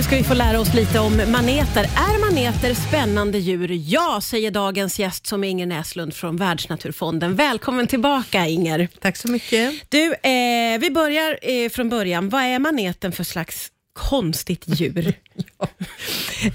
Nu ska vi få lära oss lite om maneter. Är maneter spännande djur? Ja, säger dagens gäst som är Inger Näslund från Världsnaturfonden. Välkommen tillbaka Inger. Tack så mycket. Du, eh, vi börjar eh, från början. Vad är maneten för slags konstigt djur? ja.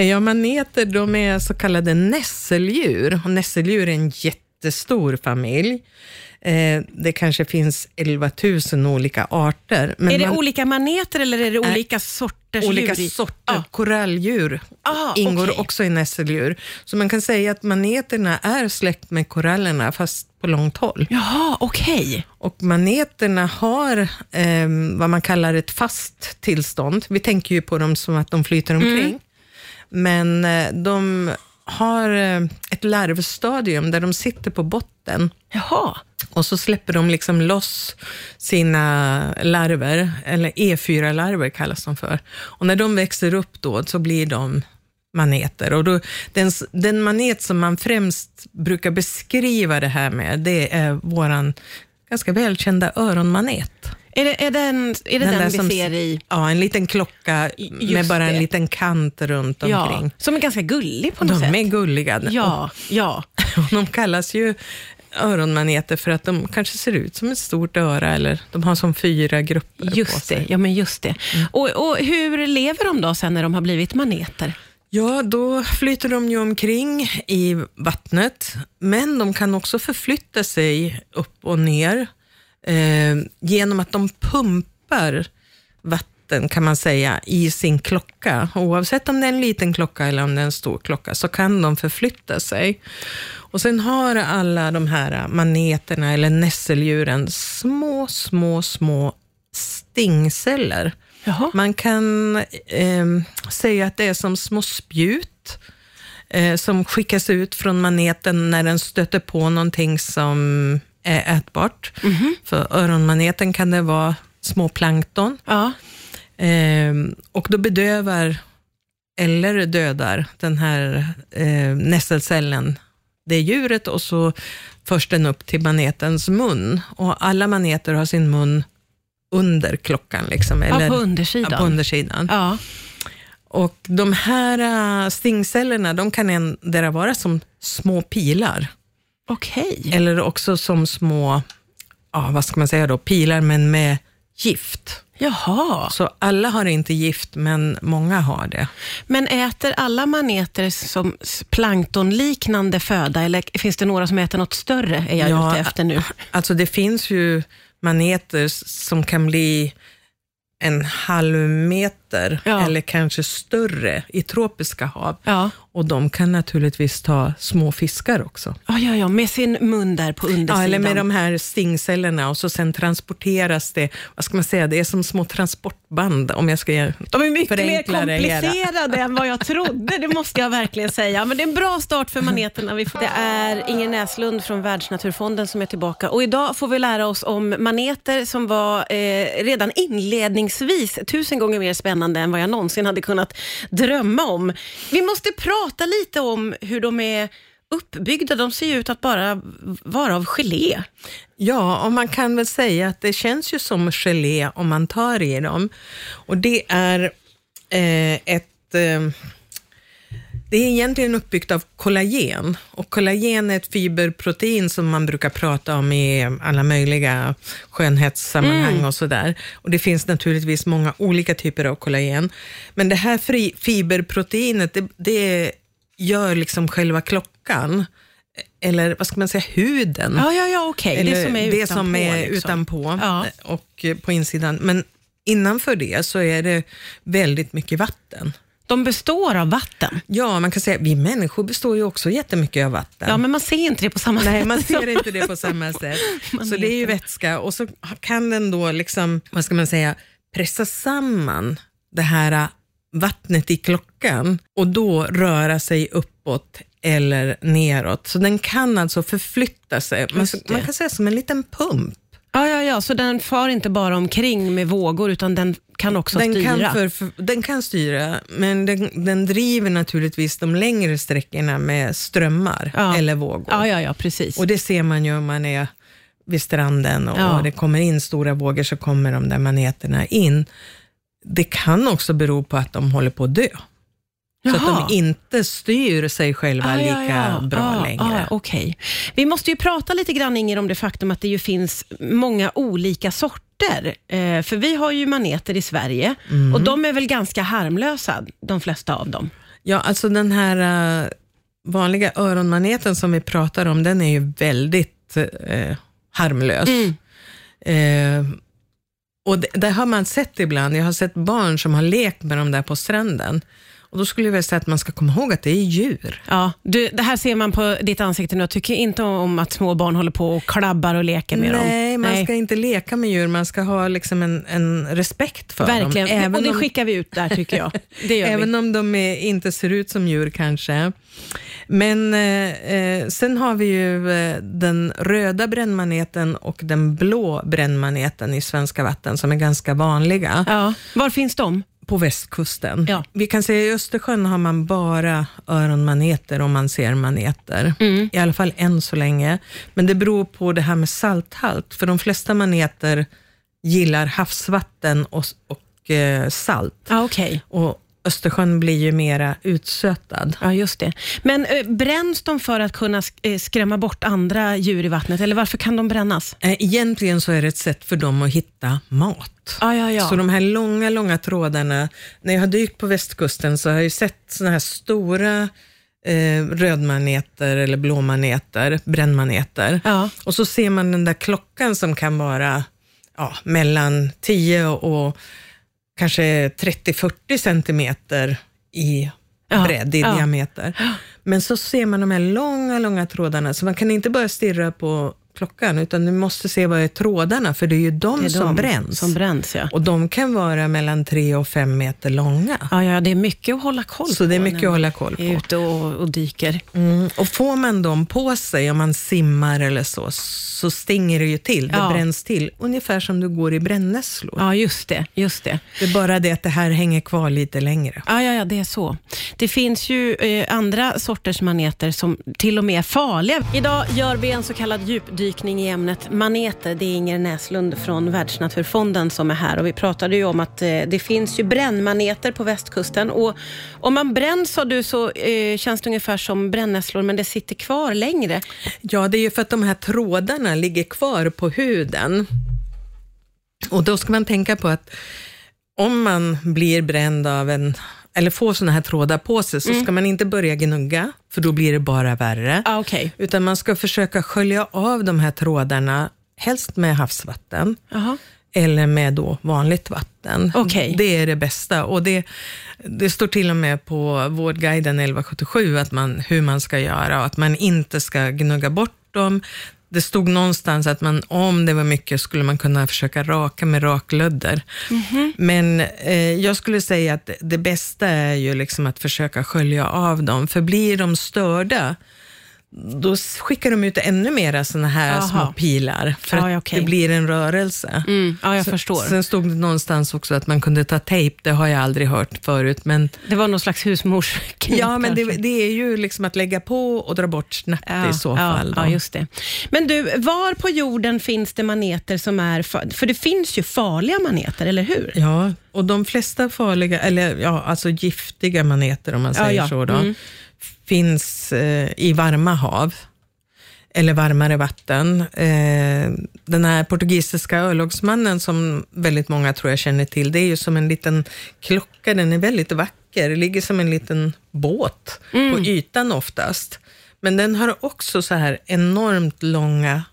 ja, maneter de är så kallade nässeldjur. Och nässeldjur är en jättestor familj. Eh, det kanske finns 11 000 olika arter. Men är det man, olika maneter eller är det olika äh, sorters olika djur? sorter. Ah. Koralldjur ah, ingår okay. också i nässeldjur. Så man kan säga att maneterna är släkt med korallerna, fast på långt håll. Jaha, okej. Okay. Och maneterna har eh, vad man kallar ett fast tillstånd. Vi tänker ju på dem som att de flyter omkring. Mm. Men eh, de har eh, ett larvstadium där de sitter på botten. Jaha. Och så släpper de liksom loss sina larver, eller E4-larver kallas de för. Och när de växer upp då, så blir de maneter. Och då, den, den manet som man främst brukar beskriva det här med, det är våran ganska välkända öronmanet. Är det, är den, är det den, den vi som, ser i... Ja, en liten klocka Just med bara det. en liten kant runt omkring. Ja, som är ganska gullig på något de sätt. De är gulliga. Ja, ja. de kallas ju öronmaneter för att de kanske ser ut som ett stort öra eller de har som fyra grupper just på sig. Det, ja, men just det. Mm. Och, och hur lever de då sen när de har blivit maneter? Ja, då flyter de ju omkring i vattnet, men de kan också förflytta sig upp och ner eh, genom att de pumpar vatten, kan man säga, i sin klocka. Oavsett om det är en liten klocka eller om det är en stor klocka, så kan de förflytta sig. Och sen har alla de här maneterna, eller nässeldjuren, små, små, små stingceller. Jaha. Man kan eh, säga att det är som små spjut eh, som skickas ut från maneten när den stöter på någonting som är ätbart. Mm -hmm. För öronmaneten kan det vara små plankton. Ja. Eh, och då bedövar eller dödar den här eh, nässelcellen det djuret och så förs den upp till manetens mun. Och alla maneter har sin mun under klockan. Liksom, eller, ja, på undersidan. Ja, på undersidan. Ja. Och de här äh, stingcellerna, de kan endera vara som små pilar. Okej. Okay. Eller också som små, ja, vad ska man säga då, pilar men med gift. Jaha. Så alla har inte gift, men många har det. Men äter alla maneter som planktonliknande föda, eller finns det några som äter något större, är jag ja, ute efter nu? Alltså det finns ju maneter som kan bli en halv meter ja. eller kanske större i tropiska hav. Ja. Och de kan naturligtvis ta små fiskar också. Ja, ja, ja, med sin mun där på undersidan. Ja, eller med de här stingcellerna och så sen transporteras det, vad ska man säga, det är som små transportband om jag ska De är mycket mer komplicerade än vad jag trodde, det måste jag verkligen säga. Men det är en bra start för maneterna. Det är Inger Näslund från Världsnaturfonden som är tillbaka och idag får vi lära oss om maneter som var eh, redan inledningsvis tusen gånger mer spännande än vad jag någonsin hade kunnat drömma om. Vi måste prata lite om hur de är uppbyggda. De ser ju ut att bara vara av gelé. Ja, och man kan väl säga att det känns ju som gelé om man tar i dem. Och det är eh, ett... Eh, det är egentligen uppbyggt av kollagen och kollagen är ett fiberprotein som man brukar prata om i alla möjliga skönhetssammanhang mm. och sådär. Och det finns naturligtvis många olika typer av kollagen. Men det här fri, fiberproteinet, det, det gör liksom själva klockan eller vad ska man säga, huden. Ja, ja, ja okej. Okay. Det som är utanpå. Som är liksom. utanpå ja. och på insidan. Men innanför det så är det väldigt mycket vatten. De består av vatten? Ja, man kan säga vi människor består ju också jättemycket av vatten. Ja, men man ser inte det på samma Nej, sätt. man ser inte det på samma sätt. så det är ju vätska och så kan den då, liksom, vad ska man säga, pressa samman det här vattnet i klockan och då röra sig uppåt eller neråt. Så den kan alltså förflytta sig. Man, man kan säga som en liten pump. Ja, ja, ja, så den far inte bara omkring med vågor, utan den kan också den styra? Kan för, för, den kan styra, men den, den, driver naturligtvis de längre sträckorna med strömmar ja. eller vågor. Ja, ja, ja, precis. Och det ser man ju om man är vid stranden och, ja. och det kommer in stora vågor, så kommer de där maneterna in. Det kan också bero på att de håller på att dö. Så att de inte styr sig själva ah, lika ja, ja. bra ah, längre. Ah, okay. Vi måste ju prata lite grann Inger om det faktum att det ju finns många olika sorter. Eh, för vi har ju maneter i Sverige mm. och de är väl ganska harmlösa, de flesta av dem? Ja, alltså den här uh, vanliga öronmaneten som vi pratar om, den är ju väldigt uh, harmlös. Mm. Uh, och det, det, har man sett ibland. Jag har sett barn som har lekt med dem där på stranden. Och Då skulle jag vilja säga att man ska komma ihåg att det är djur. Ja, du, det här ser man på ditt ansikte nu. Jag tycker inte om att små barn håller på och klabbar och leker med Nej, dem. Nej, man ska inte leka med djur. Man ska ha liksom en, en respekt för Verkligen. dem. Även och det om, skickar vi ut där tycker jag. även vi. om de är, inte ser ut som djur kanske. Men eh, eh, sen har vi ju eh, den röda brännmaneten och den blå brännmaneten i svenska vatten som är ganska vanliga. Ja. Var finns de? På västkusten. Ja. Vi kan säga i Östersjön har man bara öronmaneter om man ser maneter. Mm. I alla fall än så länge. Men det beror på det här med salthalt. För de flesta maneter gillar havsvatten och, och eh, salt. Ah, okay. Och Östersjön blir ju mera utsötad. Ja, just det. Men äh, bränns de för att kunna eh, skrämma bort andra djur i vattnet, eller varför kan de brännas? Egentligen så är det ett sätt för dem att hitta mat. Ah, ja, ja. Så de här långa, långa trådarna, när jag har dykt på västkusten så har jag sett såna här stora eh, rödmaneter eller blåmaneter, brännmaneter. Ja. Och så ser man den där klockan som kan vara ja, mellan 10 och kanske 30-40 centimeter i bredd, i ja. diameter. Men så ser man de här långa, långa trådarna, så man kan inte bara stirra på klockan, utan du måste se vad är trådarna, för det är ju de, är som, de bränns. som bränns. Ja. Och de kan vara mellan tre och fem meter långa. Ja, ja det är mycket att hålla koll på. Så det är mycket att hålla koll på. Är ute och, och dyker. Mm. Och får man dem på sig, om man simmar eller så, så stinger det ju till. Det ja. bränns till, ungefär som du går i brännässlor. Ja, just det, just det. Det är bara det att det här hänger kvar lite längre. Ja, ja, ja det är så. Det finns ju eh, andra sorters maneter som till och med är farliga. Idag gör vi en så kallad djupdykning djupdykning i ämnet maneter. Det är Inger Näslund från Världsnaturfonden som är här och vi pratade ju om att eh, det finns ju brännmaneter på västkusten och om man bränns sa du så eh, känns det ungefär som brännässlor men det sitter kvar längre. Ja, det är ju för att de här trådarna ligger kvar på huden. Och då ska man tänka på att om man blir bränd av en eller får såna här trådar på sig, så mm. ska man inte börja gnugga, för då blir det bara värre. Ah, okay. Utan man ska försöka skölja av de här trådarna, helst med havsvatten. Aha. Eller med då vanligt vatten. Okay. Det är det bästa. Och det, det står till och med på Vårdguiden 1177 att man, hur man ska göra och att man inte ska gnugga bort dem det stod någonstans att man, om det var mycket, skulle man kunna försöka raka med raklödder. Mm -hmm. Men eh, jag skulle säga att det bästa är ju liksom att försöka skölja av dem, för blir de störda, då skickar de ut ännu mera såna här Aha. små pilar, för ja, att okay. det blir en rörelse. Mm. Ja, jag så, förstår. Sen stod det någonstans också att man kunde ta tejp, det har jag aldrig hört förut. Men, det var någon slags husmorsknip Ja, men det, det, är ju liksom att lägga på och dra bort snabbt ja, i så fall. Ja, just det. Men du, var på jorden finns det maneter som är, för det finns ju farliga maneter, eller hur? Ja, och de flesta farliga, eller ja, alltså giftiga maneter om man säger så. Då. Mm finns eh, i varma hav eller varmare vatten. Eh, den här portugisiska örlogsmannen som väldigt många tror jag känner till, det är ju som en liten klocka, den är väldigt vacker, det ligger som en liten båt mm. på ytan oftast. Men den har också så här enormt långa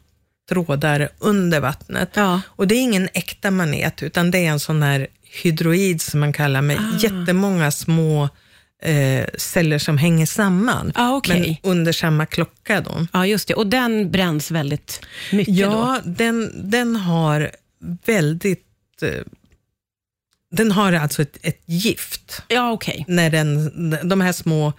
trådar under vattnet. Ja. Och det är ingen äkta manet, utan det är en sån här hydroid som man kallar med ah. jättemånga små eh, celler som hänger samman, ah, okay. men under samma klocka. Då. Ja, just det. Och den bränns väldigt mycket Ja, då? Den, den har väldigt... Eh, den har alltså ett, ett gift. Ja, okay. När den, de här små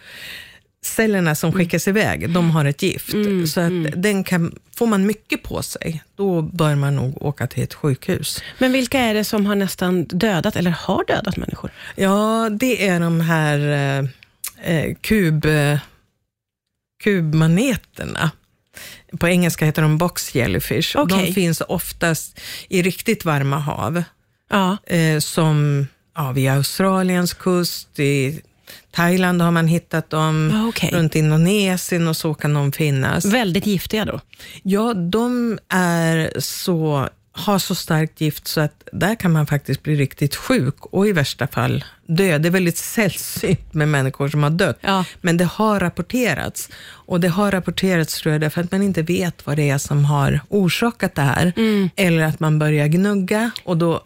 cellerna som mm. skickas mm. iväg, de har ett gift. Mm, så att mm. den kan, får man mycket på sig, då bör man nog åka till ett sjukhus. Men vilka är det som har nästan dödat, eller har dödat människor? Ja, det är de här eh, eh kub, kubmaneterna. På engelska heter de box jellyfish. Okay. De finns oftast i riktigt varma hav. Ja. Eh, som ja, vid Australiens kust, i Thailand har man hittat dem, Ah, okej. runt Indonesien och så kan de finnas. Väldigt giftiga då? Ja, de är så, har så starkt gift så att där kan man faktiskt bli riktigt sjuk och i värsta fall dö. Det är väldigt sällsynt med människor som har dött, Ja. men det har rapporterats. Och det har rapporterats tror jag därför att man inte vet vad det är som har orsakat det här. Mm. Eller att man börjar gnugga och då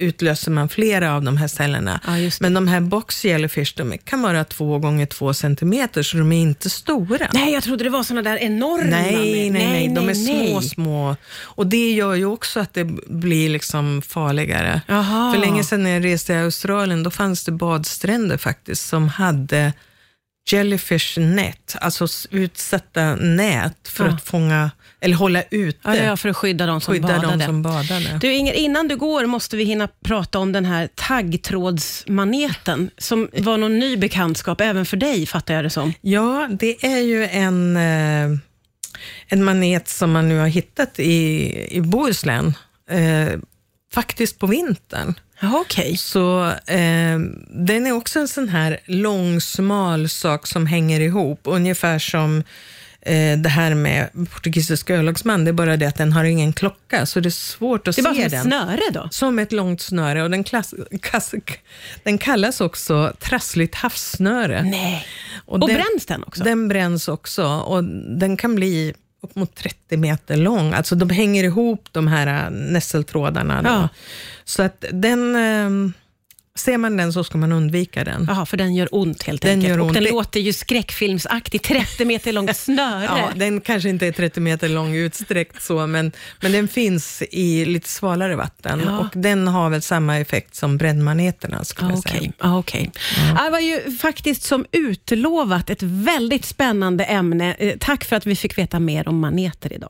utlöser man flera av de här cellerna. Ja. Men de här box jellyfish, de kan vara två gånger två centimeter, så de är inte stora. Nej, jag trodde det var såna där enorma. Nej, nej, med- nej, de är nej. små, små. Och det gör ju också att det blir liksom farligare. Jaha. För länge sedan när jag reste i Australien, då fanns det badstränder faktiskt som hade jellyfish net, alltså utsatta nät för Ja. att fånga, eller hålla ute, Ja, ja, för att skydda de som skydda badade. de som badade. Du Inger, innan du går måste vi hinna prata om den här taggtrådsmaneten, som var någon ny bekantskap även för dig, fattar jag det som. Ja, det är ju en, eh, en manet som man nu har hittat i, i Bohuslän, eh, faktiskt på vintern. Okej. Så eh, den är också en sån här lång, smal sak som hänger ihop, ungefär som eh, det här med portugisisk örlogsman, det är bara det att den har ingen klocka, så det är svårt att Det är bara se som ett den. snöre då? Som ett långt snöre och den, klass, kass, den kallas också trassligt havssnöre. Nej. Och, den- bränns den också? Den bränns också och den kan bli upp mot 30 meter lång. Alltså de hänger ihop de här äh, nässeltrådarna. Ja. Så att den, eh, ser man den så ska man undvika den. Jaha, för den gör ont helt Den enkelt. gör Och ont. den Det- låter ju skräckfilmsaktig, 30 meter långt snöre. Ja, den kanske inte är 30 meter lång utsträckt så, men, men den finns i lite svalare vatten Ja. och den har väl samma effekt som brännmaneterna skulle Ah, jag säga. Ah, okej. Ah, Det var ju faktiskt som utlovat ett väldigt spännande ämne. Eh, Tack för att vi fick veta mer om maneter idag.